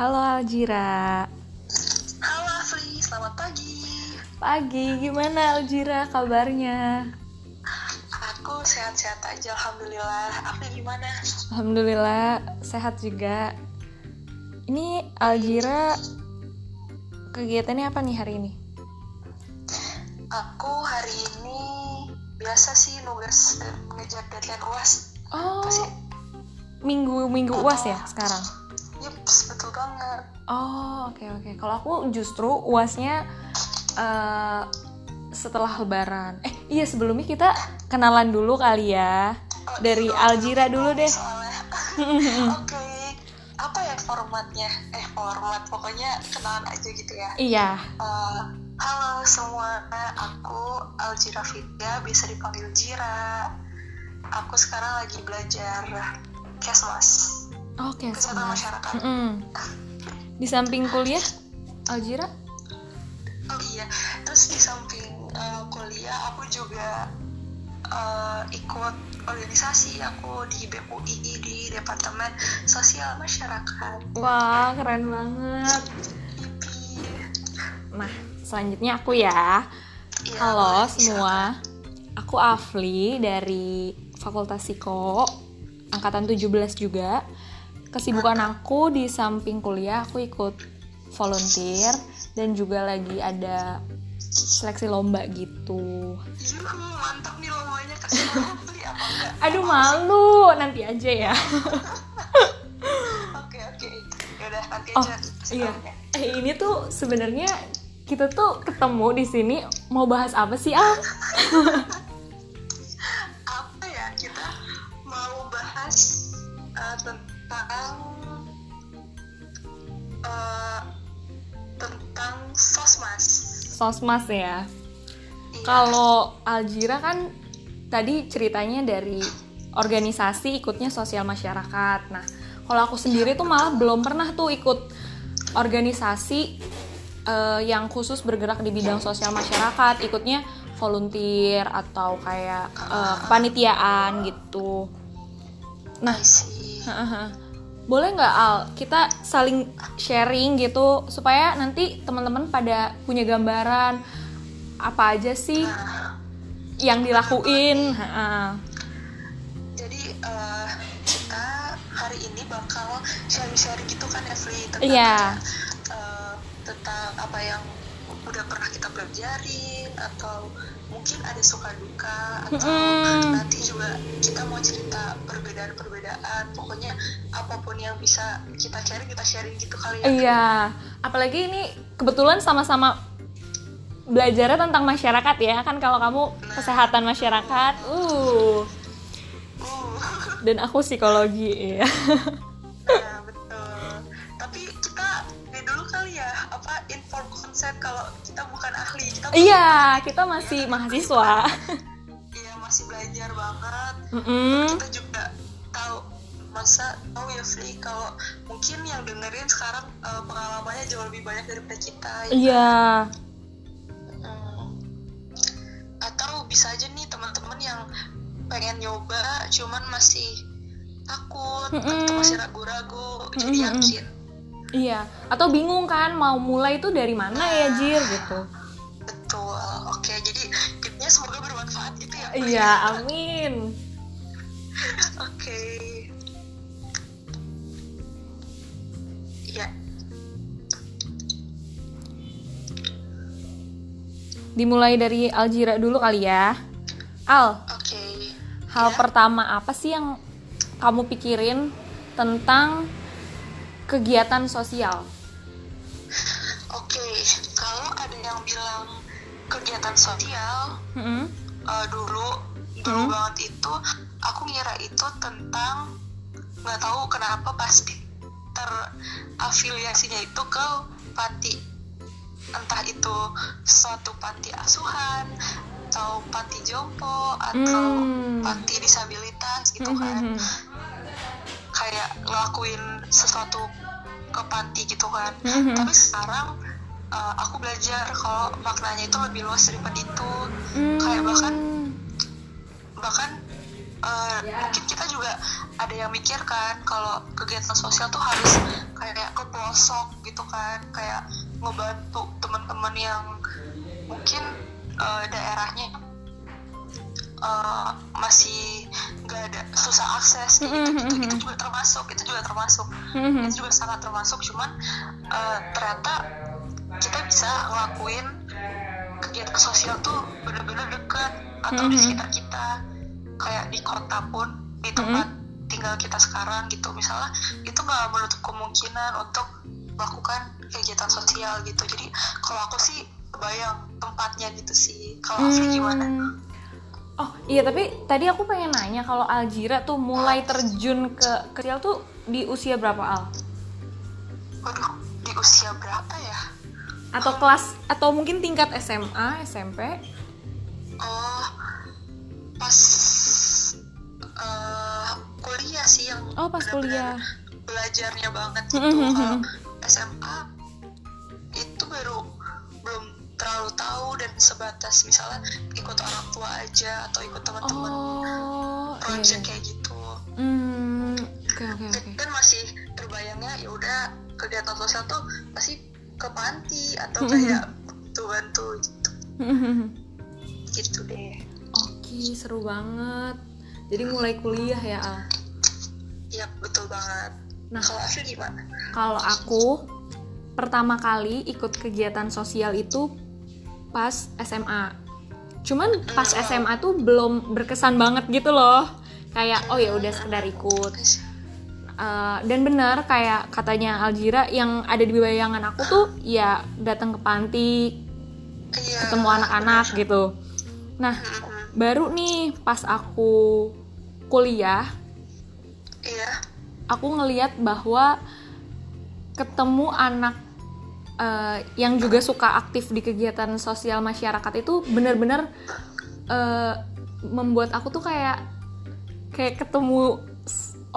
Halo Aljira. Halo Afri, selamat pagi. Pagi, gimana Aljira kabarnya? Aku sehat-sehat aja, Alhamdulillah. Afri gimana? Alhamdulillah sehat juga. Ini Aljira kegiatannya apa nih hari ini? Aku hari ini biasa sih nugas mengejar deadline UAS. Oh, minggu minggu uas ya sekarang? Yups, betul banget. Oh, oke oke. Kalau aku justru uasnya eh, setelah Lebaran. Eh, iya sebelumnya kita kenalan dulu kali ya. Oh, Dari iya, Aljira dulu deh. Oke. Apa ya formatnya? Eh, format. Pokoknya kenalan aja gitu ya. Iya. Eh, halo semua, aku Aljira Fitya, bisa dipanggil Jira. Aku sekarang lagi belajar Kesmas, Oke. Kesehatan sama. Masyarakat. Mm-mm. Di samping kuliah, Aljira? Oh iya, terus di samping eh, kuliah aku juga eh, ikut organisasi aku di BEM-UI di Departemen Sosial Masyarakat. Wah, keren banget. Yippee. Nah, selanjutnya aku ya. Iya, Halo boleh, semua. Aku Afli dari Fakultas Psiko angkatan 17 juga. Kesibukan aku di samping kuliah aku ikut volunteer dan juga lagi ada seleksi lomba gitu. mantap nih lombanya kasih beli apa enggak? Aduh malu, nanti aja ya. Oke oke, yaudah nanti Oh, aja. iya. tahunya. Eh ini tuh sebenarnya kita tuh ketemu di sini mau bahas apa sih, Al? tentang eh, tentang sosmas. Sosmas ya. Iya. Kalau Aljira kan tadi ceritanya dari organisasi ikutnya sosial masyarakat. Nah, kalau aku sendiri tuh malah belum pernah tuh ikut organisasi eh, yang khusus bergerak di bidang sosial masyarakat. Ikutnya volunteer atau kayak eh, kepanitiaan gitu. Nah. boleh nggak Al kita saling sharing gitu supaya nanti teman-teman pada punya gambaran apa aja sih Nah, yang dilakuin Ha-ha. jadi eh, kita hari ini bakal sharing-sharing gitu kan Evli tentang Iya. eh, tentang apa yang udah pernah kita pelajarin atau mungkin ada suka duka atau Mm-mm. nanti juga kita mau cerita perbedaan-perbedaan. Pokoknya apa pun yang bisa kita sharing kita sharing gitu kali ya. Iya. Apalagi ini kebetulan sama-sama belajarnya tentang masyarakat ya. Kan kalau kamu kesehatan masyarakat uh. Uh, dan aku psikologi ya nah konsep kalau kita bukan ahli kita iya kita masih mahasiswa Iya masih belajar banget. Mm-mm. Kita juga tahu masa tahu ya Fli kalau mungkin yang dengerin sekarang eh, pengalamannya jauh lebih banyak daripada kita. ya iya Hmm. Atau bisa aja nih teman-teman yang pengen nyoba cuman masih takut Mm-mm. atau masih ragu-ragu jadi Mm-mm. yakin. Iya atau bingung kan mau mulai itu dari mana ya Jir gitu Betul. Oke jadi tipnya semoga bermanfaat gitu ya. Iya amin Oke. Ya, dimulai dari Aljira dulu kali ya Al oke. Hal Ya. pertama apa sih yang kamu pikirin tentang kegiatan sosial? Oke, kalau ada yang bilang kegiatan sosial Mm-mm. eh, dulu dulu Hmm. banget itu, aku ngira itu tentang nggak tahu kenapa pasti terafiliasinya itu ke panti entah itu suatu panti asuhan atau panti jompo atau Hmm. panti disabilitas gitu kan kayak ngelakuin sesuatu ke panti gitu kan. Mhm. tapi sekarang uh, aku belajar kalau maknanya itu lebih luas daripada itu. Kayak bahkan bahkan uh, mungkin kita juga ada ada yang mikir kan kalau kegiatan sosial tuh harus kayak ke pelosok gitu kan. Kayak ngebantu teman-teman yang mungkin uh, daerahnya uh, masih nggak ada susah akses kayak gitu, gitu itu juga termasuk itu juga termasuk. Itu juga sangat termasuk cuman uh, ternyata kita bisa ngelakuin kegiatan sosial tuh bener-bener dekat atau di sekitar kita. Kayak di kota pun di tempat tinggal kita sekarang gitu. Misalnya itu nggak menutup kemungkinan untuk melakukan kegiatan sosial gitu. Jadi kalau aku sih bayang tempatnya gitu sih. Kalau Afri gimana Oh iya tapi tadi aku pengen nanya kalau Aljira tuh mulai terjun ke kecil tuh di usia berapa Al? Waduh di usia berapa ya? Atau kelas atau mungkin tingkat SMA SMP? Oh pas uh, kuliah sih yang Oh pas kuliah belajarnya banget gitu kalau SMA itu baru terlalu tahu dan sebatas misalnya ikut orang tua aja atau ikut teman-teman oh, project iya. kayak gitu. Hmm, oke oke oke. Dan masih terbayangnya ya udah kegiatan sosial tuh pasti ke panti atau kayak bantu-bantu gitu. gitu deh. Oke, seru banget. Jadi mulai kuliah ya, Al? Iya, betul banget. Nah, kalau aku gimana? Kalau aku pertama kali ikut kegiatan sosial itu pas SMA. Cuman pas SMA tuh belum berkesan banget gitu loh. Kayak oh ya udah sekedar ikut. Uh, dan benar kayak katanya Aljira yang ada di bayangan aku tuh ya datang ke panti Iya. ketemu anak-anak gitu. Nah, baru nih pas aku kuliah, Iya. aku ngeliat bahwa ketemu anak uh, yang juga suka aktif di kegiatan sosial masyarakat itu benar-benar uh, membuat aku tuh kayak kayak ketemu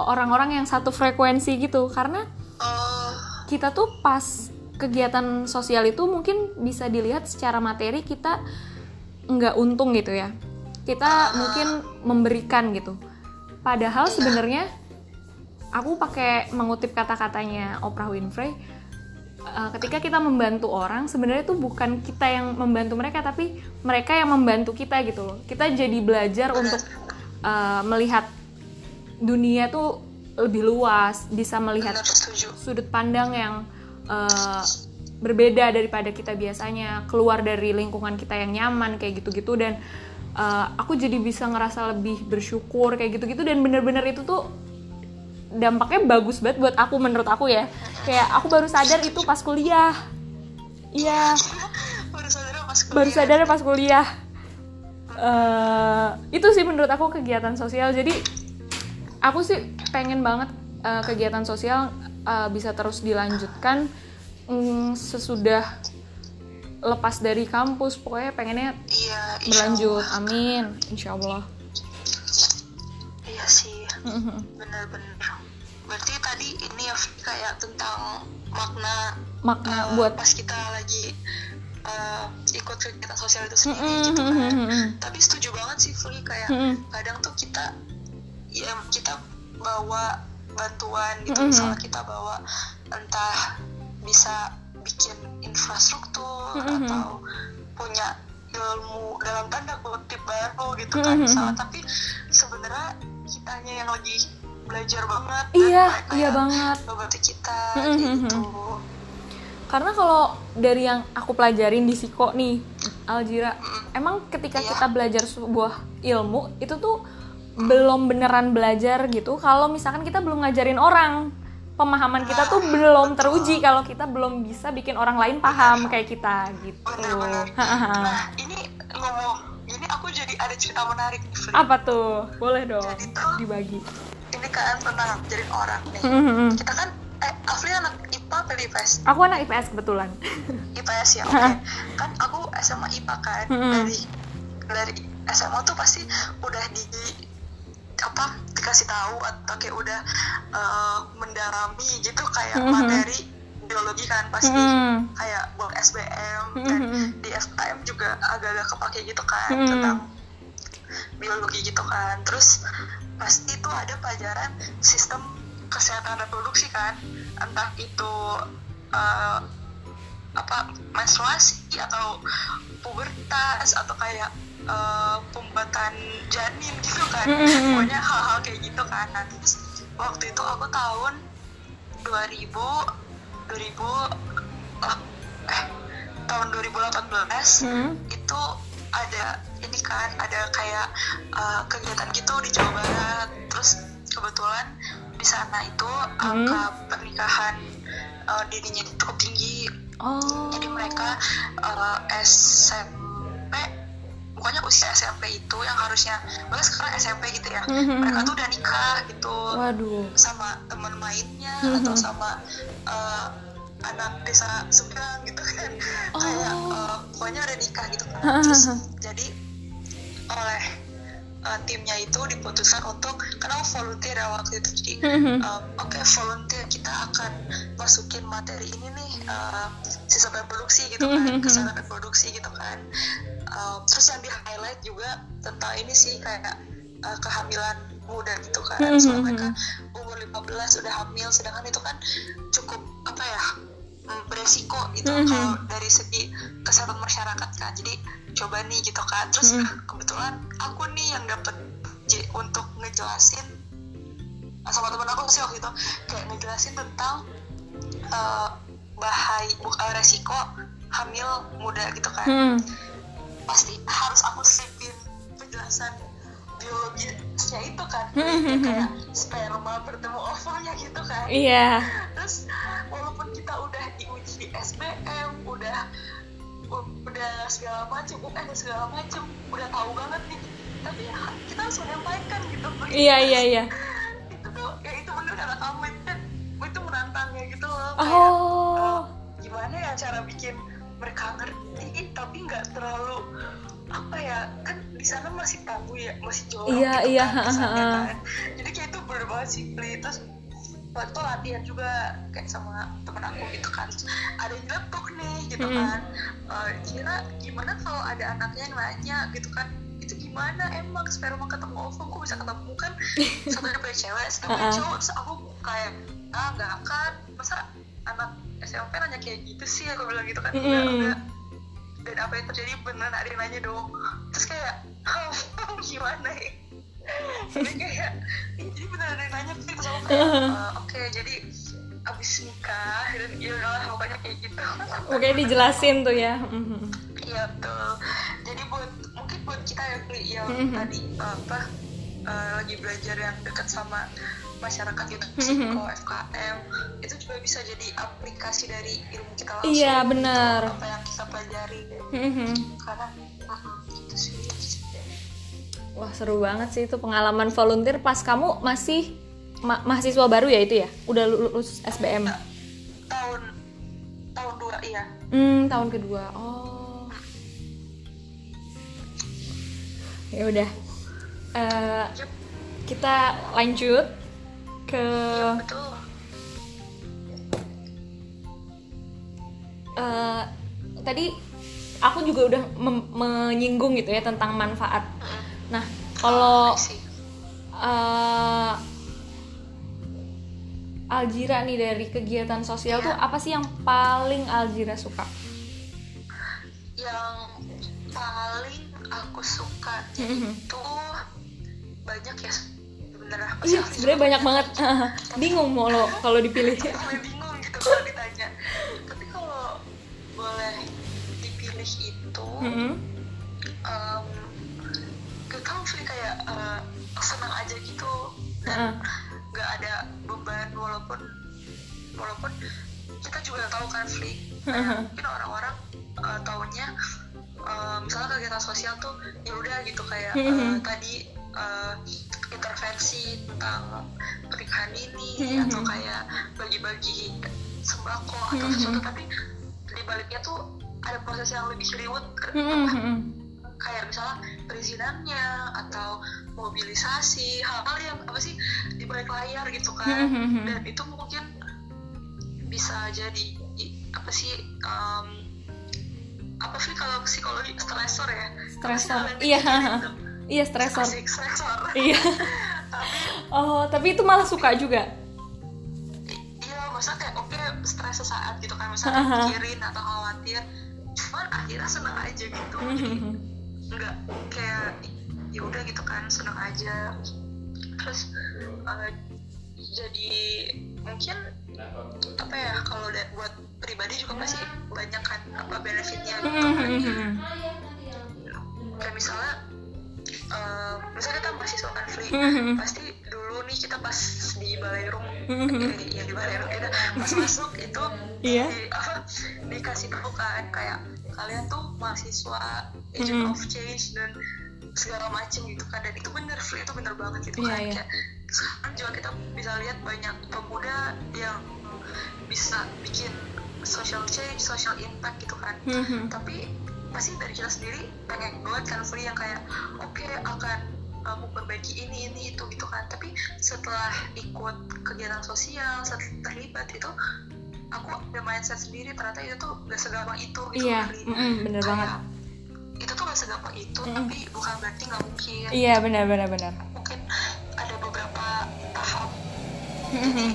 orang-orang yang satu frekuensi gitu. Karena Oh, kita tuh pas kegiatan sosial itu mungkin bisa dilihat secara materi kita nggak untung gitu ya. Kita mungkin memberikan gitu. Padahal sebenarnya aku pakai mengutip kata-katanya Oprah Winfrey uh, ketika kita membantu orang sebenarnya itu bukan kita yang membantu mereka tapi mereka yang membantu kita gitu loh. Kita jadi belajar untuk uh, melihat dunia tuh lebih luas bisa melihat sudut pandang yang uh, berbeda daripada kita biasanya keluar dari lingkungan kita yang nyaman kayak gitu-gitu. Dan uh, aku jadi bisa ngerasa lebih bersyukur kayak gitu-gitu. Dan bener-bener itu tuh dampaknya bagus banget buat aku menurut aku ya. Kayak aku baru sadar itu pas kuliah. Iya. Baru sadar pas kuliah. baru sadar pas kuliah. Eh, itu sih menurut aku kegiatan sosial. Jadi aku sih pengen banget eh, kegiatan sosial eh, bisa terus dilanjutkan mm, sesudah lepas dari kampus. Pokoknya pengennya Iya, berlanjut. Allah. amin. Insya Allah Iya sih, bener-bener. Berarti tadi ini ya kayak tentang makna makna eh, buat pas kita lagi eh, ikut kegiatan sosial itu sendiri gitu kan. Tapi setuju banget sih Fli kayak kadang tuh kita ya kita bawa bantuan gitu Mm-mm. misalnya kita bawa entah bisa bikin infrastruktur Mm-mm. atau punya ilmu dalam tanda kutip baru gitu kan Mm-mm. misalnya tapi sebenarnya kitanya yang lagi belajar banget iya iya banget. ngebantu kita gitu. Karena kalau dari yang aku pelajarin di Siko nih Aljira emang ketika Iya. kita belajar sebuah ilmu itu tuh belum beneran belajar gitu. Kalau misalkan kita belum ngajarin orang pemahaman kita tuh belum teruji kalau kita belum bisa bikin orang lain paham kayak kita gitu. Bener-bener. Hahaha. nah ini ngomong ini aku jadi ada cerita menarik nih apa tuh? Boleh dong Jadi tuh- dibagi kan tentang ngajarin orang nih Mhm. kita kan eh Afli anak IPA atau IPS aku anak IPS kebetulan IPS ya oke kan aku SMA IPA kan Mm-mm. dari dari SMA tuh pasti udah di apa dikasih tahu atau kayak udah eh, mendalami gitu kayak Mm-mm. materi biologi kan pasti Mm-mm. kayak buat SBM dan Mm-mm. di FKM juga agak-agak kepake gitu kan Mm-mm. tentang biologi gitu kan. Terus pasti itu ada pelajaran sistem kesehatan reproduksi kan. Entah itu uh, apa menstruasi atau pubertas atau kayak uh, pembuatan janin gitu kan. Pokoknya hal-hal kayak gitu kan. Nah terus waktu itu aku tahun 2000 2000 ah, eh tahun 2018 Hmm. itu ada ini kan ada kayak uh, kegiatan gitu di Jawa Barat terus kebetulan di sana itu angka pernikahan uh, dirinya itu cukup tinggi Oh. jadi mereka uh, SMP pokoknya usia SMP itu yang harusnya bahkan sekarang SMP gitu ya Mhm. mereka tuh udah nikah gitu Waduh. sama teman mainnya Mhm. atau sama uh, anak desa seberang gitu kan. Kayak uh, pokoknya udah nikah gitu kan. Terus jadi oleh uh, timnya itu diputuskan untuk karena aku volunteer ya waktu itu jadi um, oke volunteer kita akan masukin materi ini nih uh, sistem reproduksi gitu kan kesehatan reproduksi gitu kan. Um, terus yang di highlight juga tentang ini sih kayak uh, kehamilan muda gitu kan. Soalnya mereka umur 15 udah hamil sedangkan itu kan cukup apa ya mm, beresiko gitu Mhm. kalau dari segi kesehatan masyarakat kan jadi coba nih gitu kan terus Mhm. kebetulan aku nih yang dapet J untuk ngejelasin sama temen aku sih waktu itu kayak ngejelasin tentang uh, bahaya bukan resiko hamil muda gitu kan Hmm. pasti harus aku sipin penjelasan biologisnya itu kan Hmm. kayak sperma bertemu ovalnya gitu kan Iya. terus walaupun kita udah diuji di SBM udah udah segala macam UN segala macam udah tahu banget nih tapi ya, kita harus menyampaikan gitu Iya iya iya. itu tuh ya itu bener kata kamu itu kan itu menantangnya gitu loh kayak Oh. eh, gimana ya cara bikin mereka ngerti tapi nggak terlalu apa ya kan di sana masih tabu ya masih jorok Iya, gitu iya, kan ha. kan. Jadi kayak itu bener banget sih terus waktu itu latihan juga kayak sama temen aku gitu kan. Ada yang nyeletuk nih gitu Mm. kan. Kira gimana kalau ada anaknya yang nanya gitu kan itu gimana emang sperma ketemu ovum kok bisa ketemu? Kan satunya punya cewek satunya punya cowok. Terus aku kayak ah nggak akan masa anak SMP nanya kayak gitu sih? Aku bilang gitu kan. Enggak Mm-mm. enggak dan apa yang terjadi beneran ada yang nanya dong terus kayak oh, gimana ya jadi kayak "Ih, jadi beneran ada yang nanya terus aku kayak "Eh, oke jadi abis nikah dan ya udahlah pokoknya kayak gitu Oke dijelasin tuh ya. Mhm. iya betul jadi buat mungkin buat kita yang yang Mhm. tadi apa eh, lagi belajar yang dekat sama masyarakat gitu psiko FKM itu juga bisa jadi aplikasi dari ilmu kita langsung Iya, benar. apa yang kita pelajari Mhm. karena mm, gitu sih Wah seru banget sih itu pengalaman volunteer pas kamu masih ma- mahasiswa baru ya itu ya? Udah lulus SBM? tahun tahun dua iya Hmm tahun kedua. Oh. Ya udah. Yup, kita lanjut ke betul eh, tadi aku juga udah menyinggung gitu ya tentang manfaat. Nah kalau I see. eh Aljira nih dari kegiatan sosial Iya. tuh apa sih yang paling Aljira suka? yang paling aku suka Mhm. itu banyak ya sebenarnya apa sih sebenarnya banyak banget. Bingung mau lo kalau dipilih. Gue bingung gitu kalau ditanya. Tapi kalau boleh dipilih itu Mhm. um, gak tau sih kayak uh, senang aja gitu. Dan nggak ada beban walaupun walaupun kita juga tahu kan Fli. Kayak mungkin orang-orang uh, taunya uh, misalnya kegiatan sosial tuh ya udah gitu kayak uh, tadi bagi-bagi sembako atau Mhm. sesuatu tapi di baliknya tuh ada proses yang lebih ribet Mhm. kayak misalnya perizinannya atau mobilisasi hal-hal yang apa sih di balik layar gitu kan Mhm. dan itu mungkin bisa jadi apa sih um, apa sih kalau psikologi stresor ya yang Iya, tuh? Iya stresor. Iya. tapi oh tapi itu malah suka juga masa kayak oke stres sesaat gitu kan misalnya mikirin atau khawatir. Cuman akhirnya seneng aja gitu. Jadi nggak kayak ya udah gitu kan seneng aja. Terus eh, jadi mungkin apa ya kalau buat pribadi juga pasti banyak kan apa benefitnya gitu kan. Kayak misalnya eh, misalnya kita mahasiswa kan free pasti dulu nih kita pas di Baleirung eh, ya di Baleirung itu pas masuk itu Iya. di, apa, dikasih kan kayak kalian tuh mahasiswa agent Mhm. of change dan segala macem gitu kan dan itu bener free itu bener banget gitu Iya, kan iya. kayak sekarang juga kita bisa lihat banyak pemuda yang bisa bikin social change, social impact gitu kan Mhm. tapi pasti dari kita sendiri pengen banget kan free yang kayak oke akan uh, memperbaiki ini ini itu gitu kan tapi setelah ikut kegiatan sosial setelah terlibat itu aku ada mindset sendiri ternyata itu tuh gak segampang itu gitu iya Fri. mm-mm, bener Kayak, banget itu tuh gak segampang itu Mm-mm. tapi bukan berarti nggak mungkin iya benar benar benar mungkin ada beberapa tahap Mhm.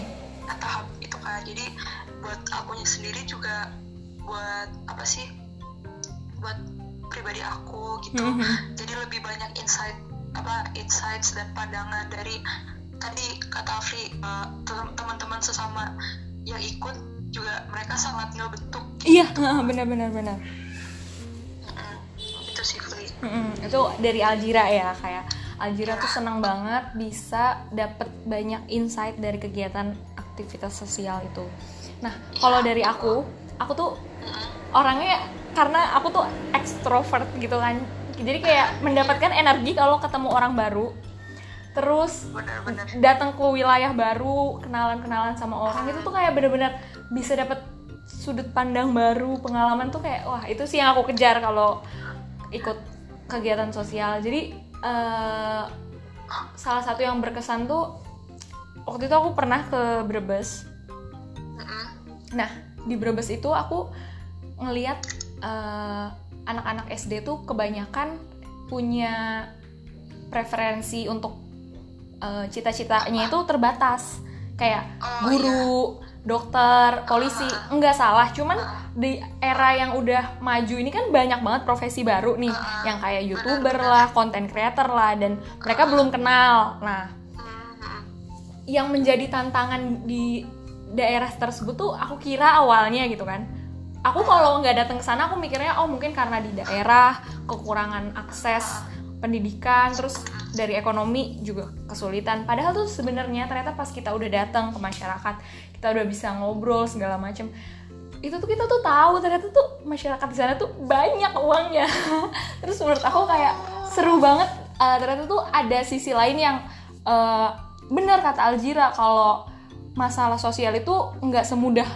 nah, tahap itu kan jadi buat akunya sendiri juga buat apa sih buat pribadi aku gitu Mhm. jadi lebih banyak insight apa insights dan pandangan dari tadi kata Afri tem- teman-teman sesama yang ikut juga mereka sangat ngebentuk. Iya benar benar benar. Itu sih Fri. Mm-mm, itu dari Aljira ya kayak Aljira tuh senang banget bisa dapet banyak insight dari kegiatan aktivitas sosial itu. Nah kalau dari aku, aku tuh orangnya karena aku tuh ekstrovert gitu kan, jadi kayak mendapatkan energi kalau ketemu orang baru. Terus datang ke wilayah baru, kenalan-kenalan sama orang itu tuh kayak bener-bener bisa dapet sudut pandang baru, pengalaman tuh kayak wah itu sih yang aku kejar kalau ikut kegiatan sosial. Jadi eh, salah satu yang berkesan tuh waktu itu aku pernah ke Brebes. Nah di Brebes itu aku ngeliat eh, anak-anak SD tuh kebanyakan punya preferensi untuk eh, cita-citanya itu terbatas. Kayak Oh, guru, dokter, polisi enggak salah. Cuman di era yang udah maju ini kan banyak banget profesi baru nih. Yang kayak youtuber lah, content creator lah dan mereka belum kenal. Nah yang menjadi tantangan di daerah tersebut tuh aku kira awalnya gitu kan aku kalau nggak datang ke sana aku mikirnya oh mungkin karena di daerah kekurangan akses pendidikan terus dari ekonomi juga kesulitan. Padahal tuh sebenarnya ternyata pas kita udah datang ke masyarakat kita udah bisa ngobrol segala macem itu tuh kita tuh tahu ternyata tuh masyarakat di sana tuh banyak uangnya. Terus menurut aku kayak seru banget eh, ternyata tuh ada sisi lain yang eh, benar kata Aljira kalau masalah sosial itu nggak semudah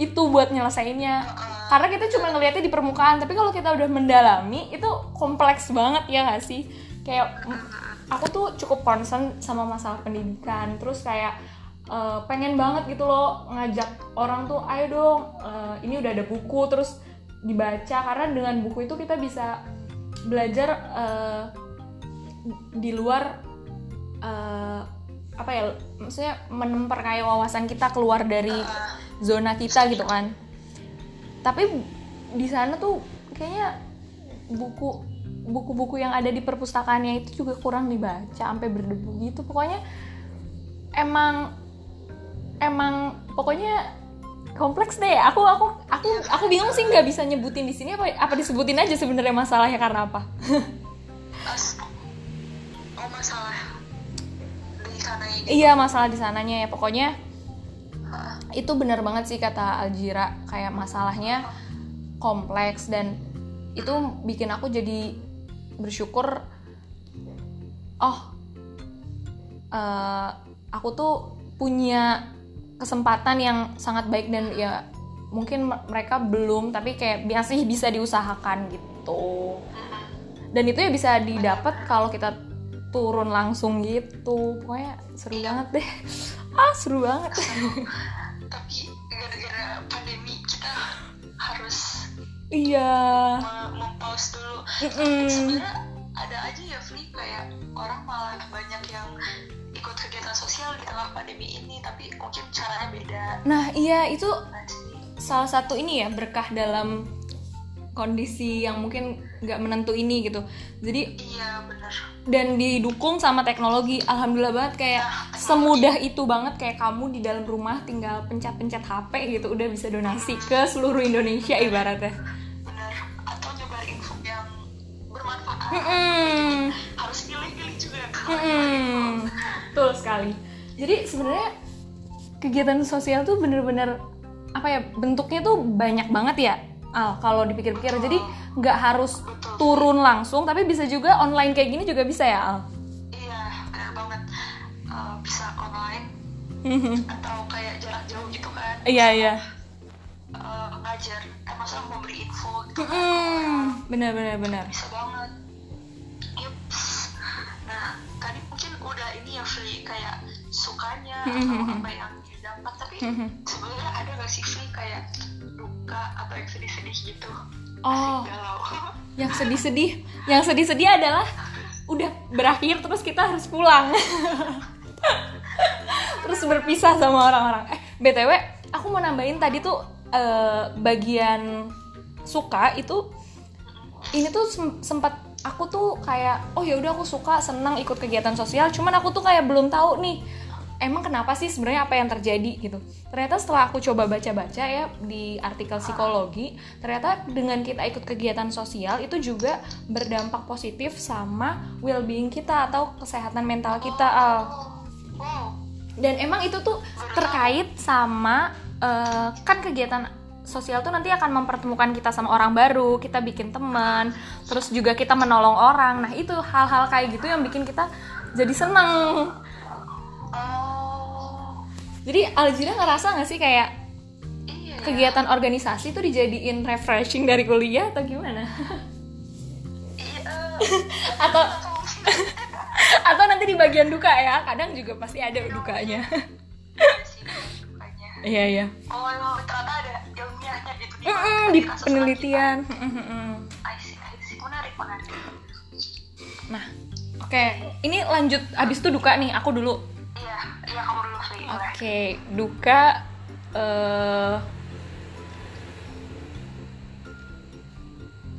itu buat nyelesainnya. Karena kita cuma ngelihatnya di permukaan tapi kalau kita udah mendalami itu kompleks banget ya nggak sih? Kayak mm, aku tuh cukup concern sama masalah pendidikan. Terus kayak eh, pengen banget gitu loh ngajak orang tuh ayo dong eh, ini udah ada buku terus dibaca. Karena dengan buku itu kita bisa belajar eh, di luar eh, apa ya maksudnya memperkaya wawasan kita keluar dari zona kita gitu kan. Tapi di sana tuh kayaknya buku buku-buku yang ada di perpustakaannya itu juga kurang dibaca sampai berdebu gitu. Pokoknya emang emang pokoknya kompleks deh. Aku aku aku aku bingung sih nggak bisa nyebutin di sini apa apa disebutin aja sebenarnya masalahnya karena apa. Oh masalah di sana ini. Iya masalah di sananya ya. Pokoknya itu benar banget sih kata Aljira kayak masalahnya kompleks dan itu bikin aku jadi bersyukur oh eh, aku tuh punya kesempatan yang sangat baik dan ya mungkin me- mereka belum tapi kayak masih bisa diusahakan gitu. Dan itu ya bisa didapat kalau kita turun langsung gitu. Pokoknya seru banget deh ah seru banget. Tapi gara-gara pandemi kita harus iya. me- mempause dulu. Mm-mm. sebenarnya ada aja ya Fli kayak orang malah banyak yang ikut pandemi ini tapi mungkin caranya beda. Nah iya itu Nah, salah satu ini ya berkah dalam kondisi yang mungkin nggak menentu ini gitu. Jadi iya bener dan didukung sama teknologi. Alhamdulillah banget kayak semudah itu banget kayak kamu di dalam rumah tinggal pencet-pencet HP gitu udah bisa donasi ke seluruh Indonesia ibaratnya. Bener atau nyebar info yang bermanfaat. Mm-mm. harus pilih-pilih juga Mm-mm. betul sekali. Jadi sebenarnya kegiatan sosial tuh bener-bener apa ya bentuknya tuh banyak banget ya Al kalau dipikir-pikir. Jadi nggak harus turun langsung tapi bisa juga online kayak gini juga bisa ya Al? Iya bener banget. Eh, bisa online. Atau kayak jarak jauh gitu kan. Iya iya. Eh, ngajar. Eh memberi info gitu kan. Mm, benar benar benar. Bisa banget. Yups. nah tadi mungkin udah ini ya Fli kayak sukanya atau apa yang didapat tapi sebenarnya ada gak sih Fli kayak duka atau yang sedih-sedih gitu. Oh. Galau. Yang sedih-sedih. Yang sedih-sedih adalah udah berakhir terus kita harus pulang. Terus berpisah sama orang-orang. Eh btw aku mau nambahin tadi tuh eh, bagian suka itu ini tuh sem- sempat aku tuh kayak oh ya udah aku suka senang ikut kegiatan sosial. Cuman aku tuh kayak belum tahu nih emang kenapa sih sebenarnya apa yang terjadi? Gitu. Ternyata setelah aku coba baca-baca ya di artikel psikologi ternyata dengan kita ikut kegiatan sosial itu juga berdampak positif sama well-being kita atau kesehatan mental kita Al. wow. Dan emang itu tuh terkait sama eh, kan kegiatan sosial tuh nanti akan mempertemukan kita sama orang baru kita bikin teman terus juga kita menolong orang. Nah itu hal-hal kayak gitu yang bikin kita jadi seneng. oh jadi Aljira ngerasa nggak sih kayak iya. ya. kegiatan organisasi tuh dijadiin refreshing dari kuliah atau gimana? Iya. Atau atau nanti di bagian duka ya kadang juga pasti ada dukanya. Iya iya iya. Oh emang ternyata ada ilmiahnya gitu di kasus penelitian. Mm-mm. I see, I see. menarik menarik. Nah oke. Ini lanjut abis itu duka nih aku dulu iya iya kamu dulu Oke, duka eh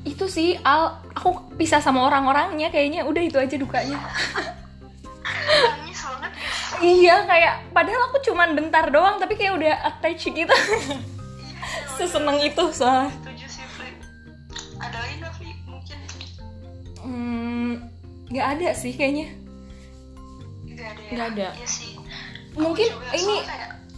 itu sih Al aku pisah sama orang-orangnya kayaknya udah itu aja dukanya. iya, kayak padahal aku cuman bentar doang tapi kayak udah attach gitu. Seseneng itu soalnya. setuju sih Fli ada lagi nggak Fli mungkin Hmm, nggak ada sih kayaknya. nggak ada ya Nggak ada. iya sih Mungkin ini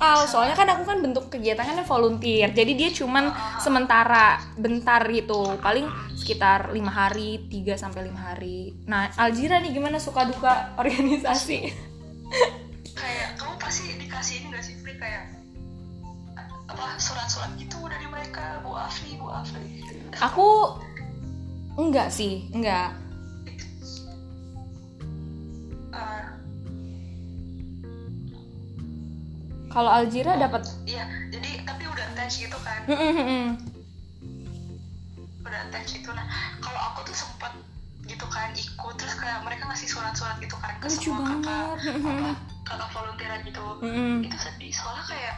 Al, soalnya kan aku kan bentuk kegiatan kan volunteer, jadi dia cuman sementara, bentar gitu, paling sekitar lima hari, 3 sampai lima hari. Nah, Aljira nih gimana suka duka organisasi? kayak kamu pasti dikasih ini gak sih Fli kayak apa surat-surat gitu dari mereka Bu Afri Bu Afri Aku enggak sih, enggak. Eh, Kalau Aljira dapat? Iya jadi tapi udah attach gitu kan? Udah attach itu. Nah kalau aku tuh sempet gitu kan ikut terus kayak mereka ngasih surat-surat gitu kan ke Lucu semua kakak banget. apa, kakak volunteeran gitu. Mm-mm. itu sedih soalnya kayak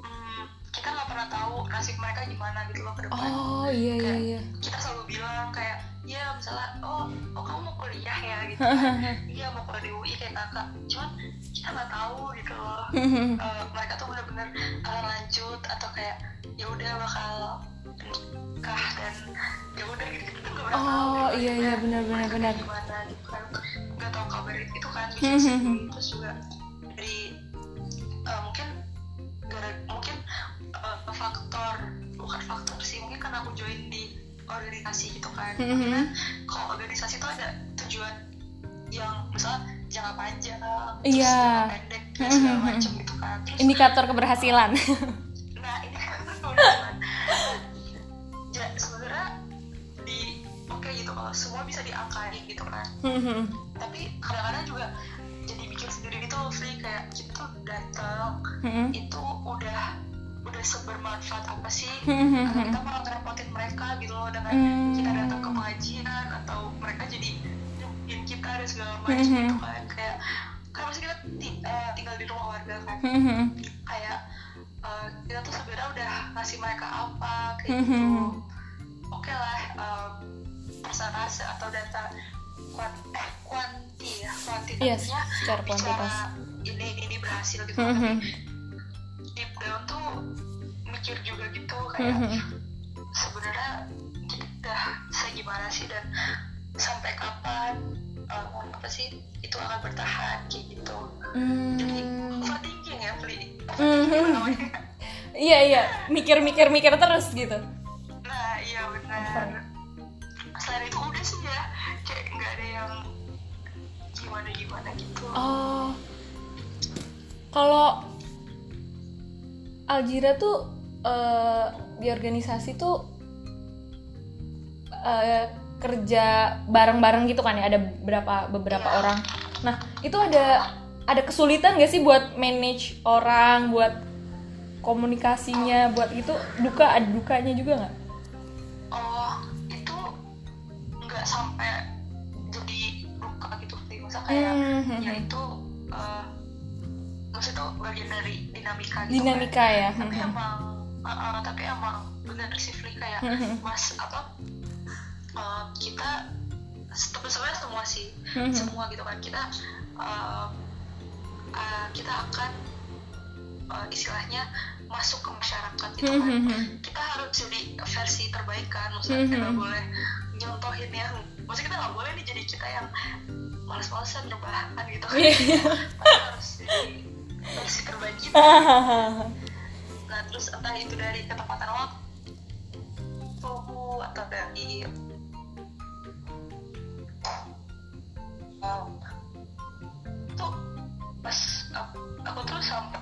hmm, kita nggak pernah tahu nasib mereka gimana gitu loh ke depan. Oh iya iya iya. kita selalu bilang kayak ya misalnya oh oh kamu mau kuliah ya? gitu kan. Iya mau kuliah di UI kayak kakak. Cuman kita nggak tahu gitu loh. Eh, mereka tuh bener-bener akan lanjut atau kayak ya udah bakal nikah dan ya udah gitu. Kita tuh nggak pernah tahu Oh gitu, iya iya benar benar gimana gitu kan. Nggak tahu kabar itu kan. Sedih terus juga dari eh, mungkin gara mungkin eh, faktor bukan faktor sih mungkin karena aku join di organisasi gitu kan Mhm. Karena kalau organisasi itu ada tujuan yang misalnya jangka panjang terus Iya. jangka pendek dan segala Mhm. macam gitu kan terus Indikator keberhasilan. nah ini kan udah ja, sebenarnya di oke gitu kalau semua bisa diangkain gitu kan tapi kadang-kadang juga jadi bikin sendiri gitu Fli kayak kita tuh datang itu udah udah sebermanfaat apa sih? Atau kita malah ngerepotin mereka gitu loh dengan Hmm. kita datang ke pengajian atau mereka jadi nyupiin kita dan segala macam gitu kan. Kayak kan masih kita ti- eh, tinggal di rumah warga kan. Kayak eh, kita tuh sebenarnya udah ngasih mereka apa kayak gitu. oke lah eh, persentase atau data kuant eh kuanti ya kuantitatifnya Yes, secara kuantitas. bicara ini ini, berhasil gitu Mhm. tapi deep down tuh mikir juga gitu kayak Mhm. sebenarnya kita segimana sih dan sampai kapan eh, apa sih itu akan bertahan kayak gitu jadi Hmm. overthinking ya Mhm. Overthinking namanya. Iya iya, mikir-mikir mikir terus gitu. nah iya benar selain itu udah sih ya kayak nggak ada yang gimana gimana gitu Oh, kalau Aljira tuh eh, di organisasi tuh eh, kerja bareng-bareng gitu kan ya ada beberapa beberapa Iya. orang. Nah itu ada ada kesulitan gak sih buat manage orang, buat komunikasinya, buat itu duka ada dukanya juga nggak? oh itu nggak sampai jadi luka gitu Pli masa kayak Hmm, ya itu eh, maksudnya itu bagian dari dinamika gitu kan. Dinamika ya. tapi emang uh, uh, tapi emang bener sih Fli kayak mas apa uh, kita sebenarnya semua sih. Semua gitu kan. Kita uh, uh, kita akan uh, istilahnya masuk ke masyarakat gitu kan. Kita harus jadi versi terbaik kan. Maksudnya kita nggak boleh nyontohin ya. Maksudnya kita nggak boleh nih jadi kita yang males-malesan rebahan gitu kan. Iya. Kita harus jadi versi terbaik kita nah terus entah itu dari ketepatan waktu atau dari um, tuh pas aku, aku tuh sampai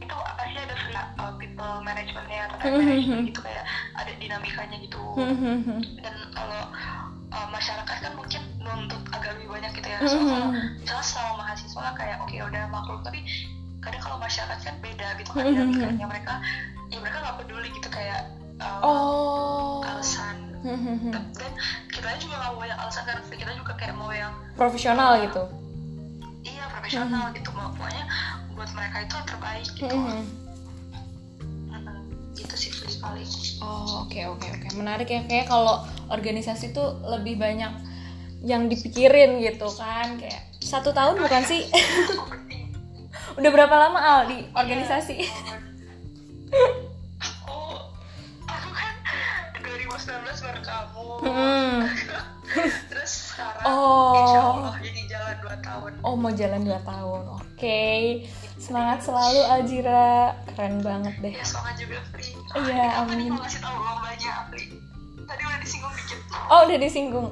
itu apa sih ada uh, people managementnya atau time management gitu kayak ada dinamikanya gitu Mhm. dan kalau uh, masyarakat kan mungkin nuntut agak lebih banyak gitu ya Mhm. Masyarakat kan beda gitu kan Mhm. dinamikanya mereka ya mereka nggak peduli gitu kayak um, Oh. alasan Mhm. dan dan kita juga nggak mau yang alasan kan kita juga kayak mau yang Profesional gitu. iya profesional gitu mau pokoknya buat mereka itu yang terbaik gitu Mhm. Mm-mm. itu sih paling Oh oke oke oke menarik ya kayak kalau organisasi tuh lebih banyak yang dipikirin gitu kan kayak satu tahun bukan sih udah berapa lama Al di organisasi? Oh aku kan 2019 baru kamu. Hmm. terus sekarang Oh. insya Allah jadi jalan 2 tahun. Oh mau jalan 2 tahun. Oke. Semangat selalu Aljira keren banget deh. Ya semangat juga Pri. Iya, nih amin. mau ngasih tahu lombanya Pri. Tadi udah disinggung dikit. Oh udah disinggung.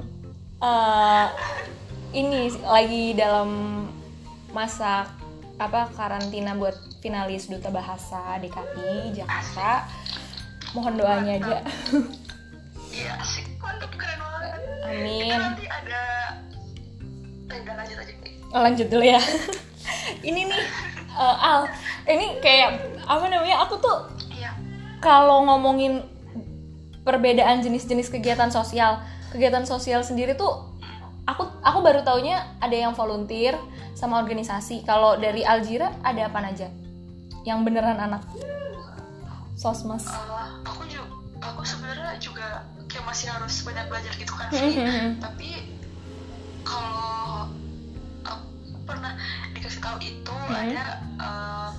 Eh, ini lagi dalam masa apa karantina buat finalis duta bahasa DKI Jakarta? Mohon doanya aja. Iya asik. Mantap keren banget. Amin. Kita nanti ada lanjut aja. Oh, lanjut dulu ya. Ini nih eh, Al ini kayak apa namanya aku tuh iya. kalau ngomongin perbedaan jenis-jenis kegiatan sosial kegiatan sosial sendiri tuh aku aku baru taunya ada yang volunteer sama organisasi kalau dari Aljira ada apa aja yang beneran anak sosmas Uh, aku juga aku sebenarnya juga kayak masih harus banyak belajar gitu kan Hmm, Fi. hmm, hmm. tapi kalau aku pernah dikasih tahu itu Hmm. ada uh,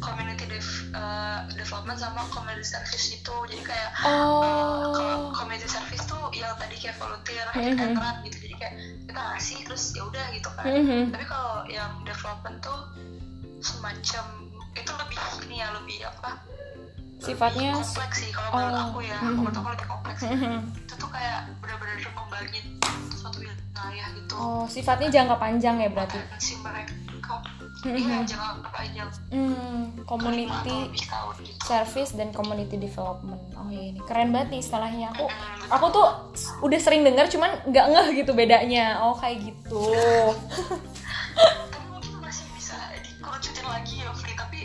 community dev- uh, development sama community service itu jadi kayak uh, kalau oh community service tuh yang tadi kayak volunteer Hmm, hmm. veteran gitu jadi kayak kita ngasih terus ya udah gitu kan Mhm. tapi kalau yang development tuh semacam itu lebih ini ya lebih apa Sifatnya- lebih kompleks sih kalau menurut Oh. aku ya Mhm. menurut aku lebih kompleks Mhm. itu tuh kayak benar-benar membagi suatu wilayah gitu oh sifatnya jangka panjang ya berarti si mereka Mhm. iya hmm, atau community tahun gitu. service dan community development. Oh iya ini keren banget nih istilahnya. Aku Hmm, aku tuh udah sering dengar cuman nggak ngeh gitu bedanya. Oh kayak gitu. Tapi mungkin masih bisa dikerucutin lagi ya Fri. Tapi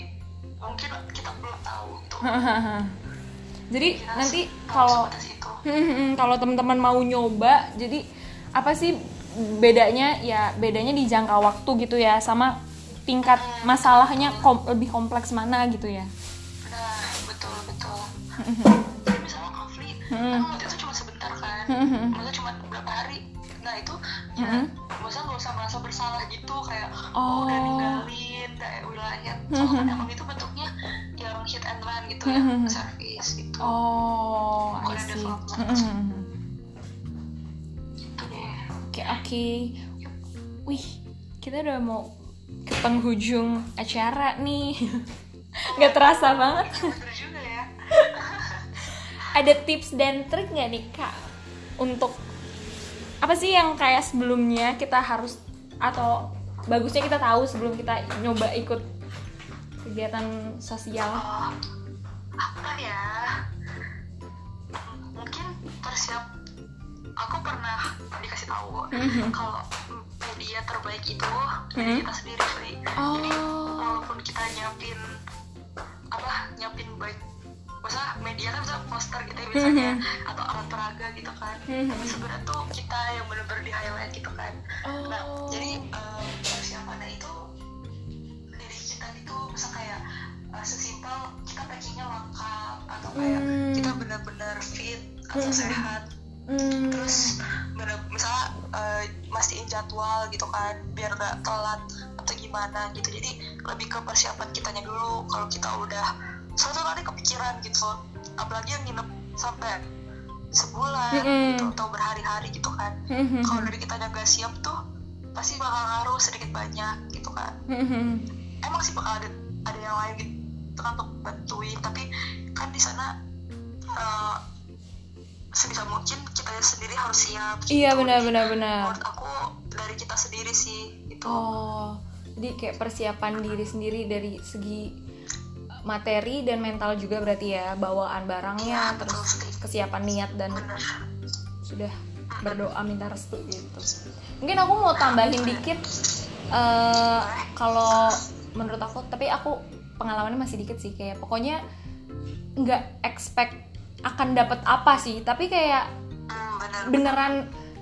mungkin kita belum tahu jadi Kira nanti kalau sebatas itu. Kalau teman-teman mau nyoba jadi apa sih bedanya ya bedanya di jangka waktu gitu ya sama tingkat masalahnya kom- lebih kompleks mana gitu ya. Nah betul betul. Misalnya konflik Mm-mm. kan itu cuma sebentar kan. Mm-mm. maksudnya cuma beberapa hari. Nah itu ya maksudnya nggak usah merasa bersalah gitu kayak oh, udah Oh. ninggalin daerah wilayah soalnya kan emang itu bentuknya yang hit and run gitu ya Mhm. service gitu. Oh Bukan development. Gitu deh Oke oke. Wih, kita udah mau ke penghujung acara nih. Gak terasa banget. juga ya Ada tips dan trik nggak nih kak untuk apa sih yang kayak sebelumnya kita harus atau bagusnya kita tahu sebelum kita nyoba ikut kegiatan sosial? Oh, apa ya mungkin persiap aku pernah dikasih tahu Mhm. kalau media terbaik itu Mhm. dari kita sendiri jadi Oh. walaupun kita nyiapin apa nyiapin baik masa media kan bisa poster gitu ya biasanya atau alat peraga gitu kan Mhm. tapi sebenarnya tuh kita yang benar-benar di highlight gitu kan nah Oh. jadi eh, persiapannya itu diri kita itu bisa kayak eh, sesimpel kita packingnya lengkap atau kayak Hmm. kita benar-benar fit atau Mhm. sehat Hmm. terus bener misalnya eh, mastiin jadwal gitu kan biar nggak telat atau gimana gitu jadi lebih ke persiapan kitanya dulu kalau kita udah suatu kali kepikiran gitu apalagi yang nginep sampai sebulan Mm-mm. gitu atau berhari-hari gitu kan Mhm. kalau dari kita nggak siap tuh pasti bakal ngaruh sedikit banyak gitu kan emang sih bakal ada ada yang lain gitu kan untuk bantuin tapi kan di sana eh, sebisa mungkin kita sendiri harus siap gitu. Iya benar benar benar. menurut aku dari kita sendiri sih gitu Oh, jadi kayak persiapan diri sendiri dari segi materi dan mental juga berarti ya bawaan barangnya Iya, terus betul kesiapan niat dan bener sudah berdoa minta restu gitu. Mungkin aku mau tambahin dikit eh, kalau menurut aku tapi aku pengalamannya masih dikit sih kayak pokoknya nggak expect akan dapat apa sih? Tapi kayak Hmm, bener beneran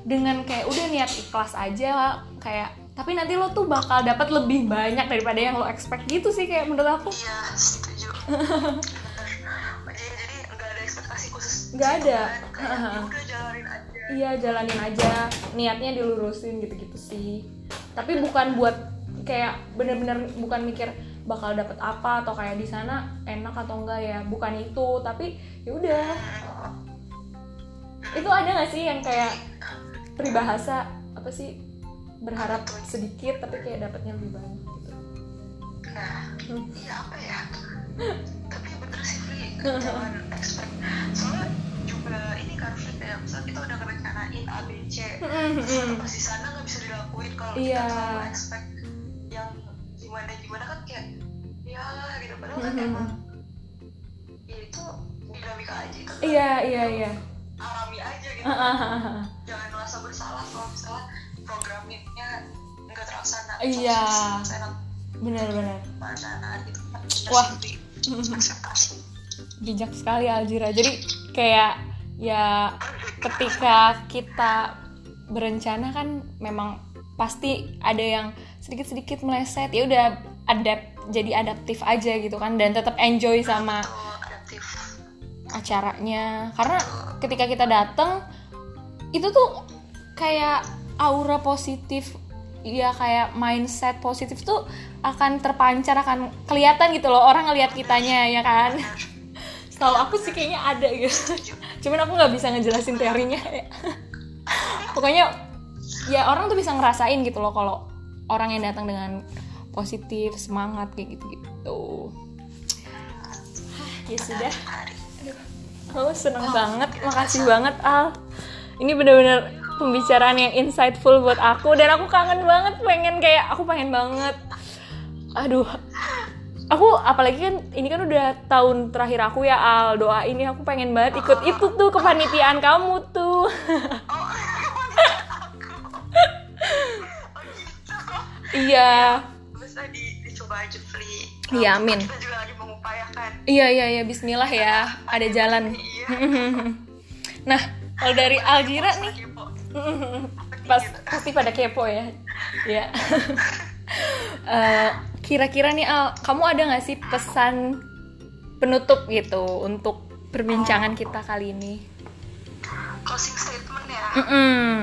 dengan kayak udah niat ikhlas aja kayak tapi nanti lo tuh bakal dapat lebih banyak daripada yang lo expect gitu sih kayak menurut aku. Iya setuju. Bener jadi jadi nggak ada ekspektasi khusus Nggak gitu ada. kan. kayak ya udah jalanin aja. Iya jalanin aja. Niatnya dilurusin gitu-gitu sih. Tapi bukan buat kayak bener-bener bukan mikir bakal dapat apa atau kayak di sana enak atau enggak ya. Bukan itu tapi ya udah. Itu ada nggak sih yang kayak peribahasa apa sih? Berharap sedikit tapi kayak dapatnya lebih banyak gitu. Nah Hmm. iya apa ya? Tapi bener sih Fri jangan expect soalnya juga ini kan Fri kayak misalnya kita udah ngerencanain A B C terus pas di sana nggak bisa dilakuin kalau Iya. kita terlalu expect emang ya itu dinamika aja kan? Iya iya iya. Alami aja gitu. Jangan merasa bersalah kalau misalnya programnya nggak terlaksana. Iya. Benar-benar gitu. Wah. Bijak sekali Aljira. Jadi kayak ya ketika kita berencana kan memang pasti ada yang sedikit-sedikit meleset. Ya udah adapt jadi adaptif aja gitu kan dan tetap enjoy sama adaptif. acaranya. Karena ketika kita datang itu tuh kayak aura positif ya kayak mindset positif tuh akan terpancar akan kelihatan gitu loh orang ngelihat kitanya ya kan? Setahu aku sih kayaknya ada gitu cuman aku nggak bisa ngejelasin teorinya ya. pokoknya ya orang tuh bisa ngerasain gitu loh kalau orang yang datang dengan positif semangat kayak gitu gitu ya sudah. Hari. Aku seneng banget, makasih banget Al. Ini bener-bener pembicaraan yang insightful buat aku. Dan aku kangen banget, pengen kayak aku pengen banget. Aduh, aku apalagi kan ini kan udah tahun terakhir aku ya Al. Doa ini aku pengen banget ikut itu tuh kepanitiaan kamu tuh. iya, dicoba aja Fli Iya, amin. kita juga lagi mengupayakan iya iya iya. Bismillah ya, ada jalan. iya nah, kalau dari Aljira nih. Pas, pasti pada kepo ya ya Eh, kira-kira nih Al kamu ada nggak sih pesan penutup gitu untuk perbincangan kita kali ini closing statement ya Mm-mm. Hmm,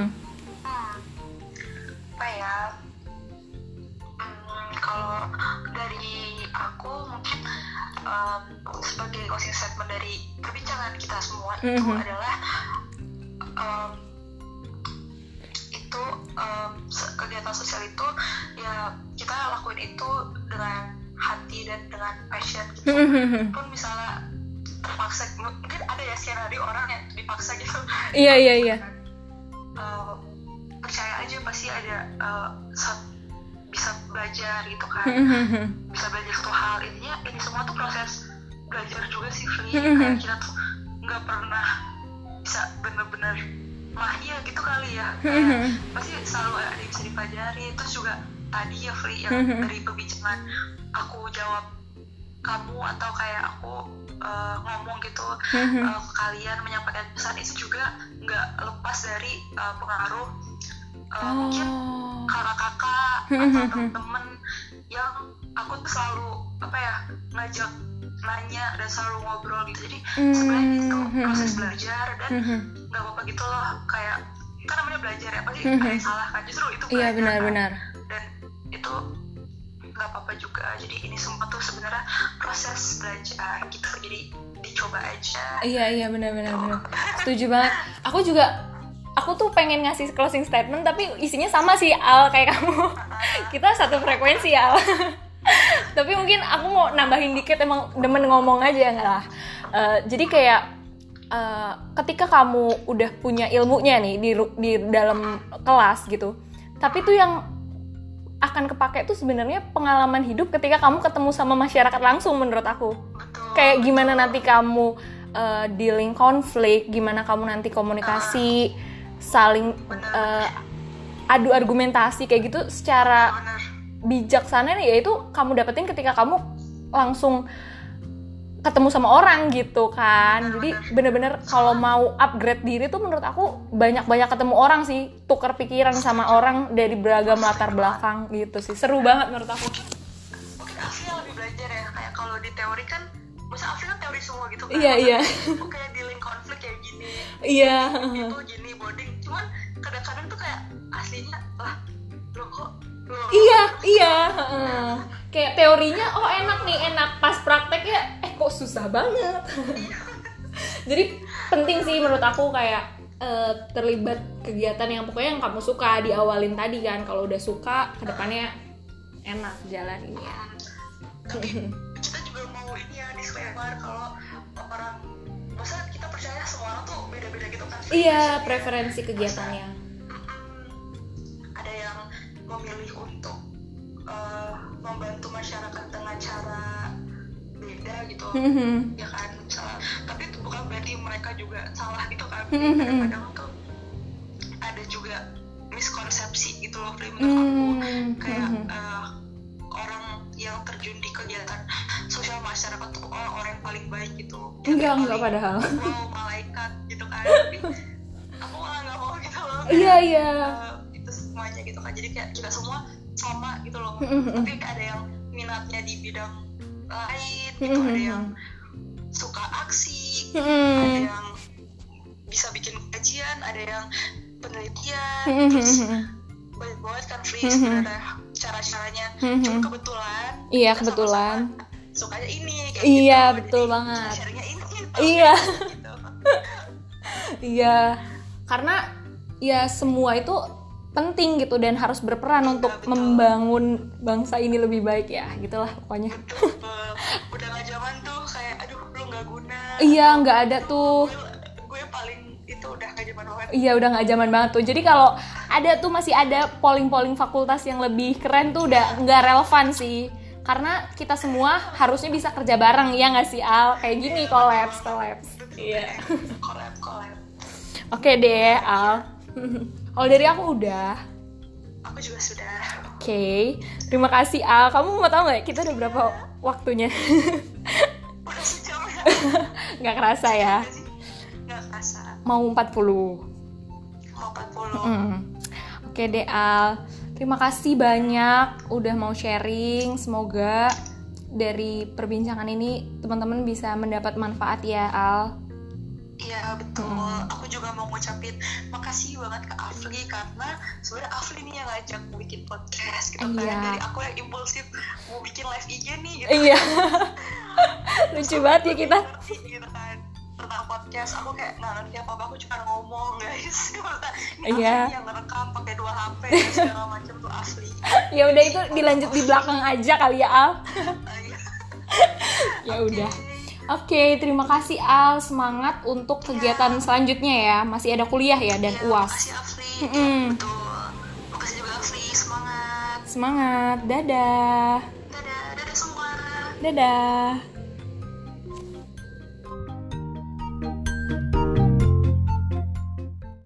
um, sebagai closing statement dari perbincangan kita semua itu Mhm. adalah um, itu um, kegiatan sosial itu ya kita lakuin itu dengan hati dan dengan passion gitu. Pun misalnya terpaksa mungkin ada ya skenario orang yang dipaksa gitu. Iya iya iya. Percaya aja pasti ada uh, sa- bisa belajar gitu kan. Bisa belajar satu hal. Intinya ini semua belajar juga sih Fli kayak kita tuh nggak pernah bisa bener-bener mahir gitu kali ya. Kayak pasti selalu ada yang bisa dipelajari. Terus juga tadi ya Fli yang dari perbincangan aku jawab kamu atau kayak aku uh, ngomong gitu uh, kalian menyampaikan pesan itu juga nggak lepas dari uh, pengaruh uh, mungkin oh kakak-kakak atau temen-temen yang aku tuh selalu apa ya ngajak nanya dan selalu ngobrol gitu. Jadi sebenarnya itu proses belajar dan nggak apa-apa gitu loh kayak kan namanya belajar ya pasti ada yang salah kan justru itu iya belajar kan. benar-benar dan itu nggak apa-apa juga. Jadi ini semua tuh sebenarnya proses belajar gitu jadi dicoba aja. Iya iya benar-benar benar setuju banget. Aku juga aku tuh pengen ngasih closing statement tapi isinya sama sih Al kayak kamu. Kita satu frekuensi Al tapi mungkin aku mau nambahin dikit emang demen ngomong aja nggak? Lah Eh, jadi kayak eh, ketika kamu udah punya ilmunya nih di di dalam kelas gitu tapi tuh yang akan kepake tuh sebenarnya pengalaman hidup ketika kamu ketemu sama masyarakat langsung menurut aku. Betul kayak gimana nanti kamu uh, dealing konflik, gimana kamu nanti komunikasi, saling uh, adu argumentasi kayak gitu secara bijaksana nih yaitu kamu dapetin ketika kamu langsung ketemu sama orang gitu kan. Jadi bener-bener kalau mau upgrade diri tuh menurut aku banyak-banyak ketemu orang sih, tukar pikiran sama orang dari beragam latar belakang gitu sih. Seru banget menurut aku. mungkin Afri yang lebih belajar ya kayak kalau di teori kan masa Afri kan teori semua gitu kan Iya, iya. Aku kayak dealing konflik kayak gini Iya. itu gini bonding cuman kadang-kadang tuh kayak aslinya lah lo kok Iya, iya. heeh. Kayak teorinya oh enak nih, enak. Pas prakteknya eh kok susah banget. Jadi penting sih menurut aku kayak eh, terlibat kegiatan yang pokoknya yang kamu suka diawalin tadi kan. Kalau udah suka ke depannya enak jalaninnya. tapi kita juga mau ini ya disclaimer kalau orang masa kita percaya semua orang tuh beda-beda gitu kan Iya, preferensi kegiatannya. Ada yang memilih untuk eh, membantu masyarakat dengan cara beda gitu. Mhm. ya kan? Tapi itu bukan berarti mereka juga salah gitu kan. Mhm. kadang-kadang tuh ada juga miskonsepsi gitu loh Pri, menurut aku. Hmm, kayak eh, orang yang terjun di kegiatan sosial masyarakat tuh orang orang yang paling baik gitu. Enggak, enggak padahal. wow malaikat gitu kan. Aku malah nggak mau gitu loh. Iya, iya. eh, gitu kan. Jadi kayak kita semua sama gitu loh. Tapi ada yang minatnya di bidang lain gitu. Ada yang suka aksi ada yang bisa bikin kajian ada yang penelitian terus banyak banget kan free sebenarnya cara-caranya. Cuma kebetulan Iya, kebetulan. sama-sama sukanya ini kayak Iya, gitu. betul Jadi, banget. ini Iya. gitu. Iya, karena ya semua itu penting gitu dan harus berperan untuk betul. membangun bangsa ini lebih baik ya, gitulah pokoknya. Betul, betul. udah gak zaman tuh kayak aduh lu nggak guna Iya, nggak ada tuh. gue, gue paling itu udah gak zaman banget Iya, udah nggak zaman banget tuh. Jadi kalau ada tuh masih ada polling-polling fakultas yang lebih keren tuh udah nggak relevan sih. Karena kita semua harusnya bisa kerja bareng ya nggak sih Al? Kayak gini kolaps, kolaps. Iya. collab collab Oke deh Al. Kalau dari aku udah. aku juga sudah Oke, terima kasih Al. Kamu mau tahu nggak kita udah berapa waktunya? udah sejam ya nggak kerasa ya. Nggak sih? nggak kerasa Mau 40. mau 40 20. Oke deh Al, terima kasih banyak udah mau sharing. Semoga dari perbincangan ini teman-teman bisa mendapat manfaat ya Al. Iya betul. Aku juga mau ngucapin makasih banget ke Afli karena sebenarnya Afli nih yang ngajak bikin podcast gitu kan. Iya. Dari aku yang impulsif mau bikin live IG nih gitu. Iya. Lucu banget ya kita. Gitu kan tentang podcast aku kayak nggak ngerti apa apa aku cuma ngomong guys Iya. Ini yang ngerekam pakai dua HP segala macam tuh Afli Ya udah itu dilanjut di belakang aja kali ya Al. Iya. Ya udah. Oke, terima kasih Al. Semangat untuk kegiatan selanjutnya ya. Masih ada kuliah ya dan Iya, UAS. makasih Mm-mm. betul makasih juga Afli semangat Semangat. Dadah. dadah dadah semua Dadah.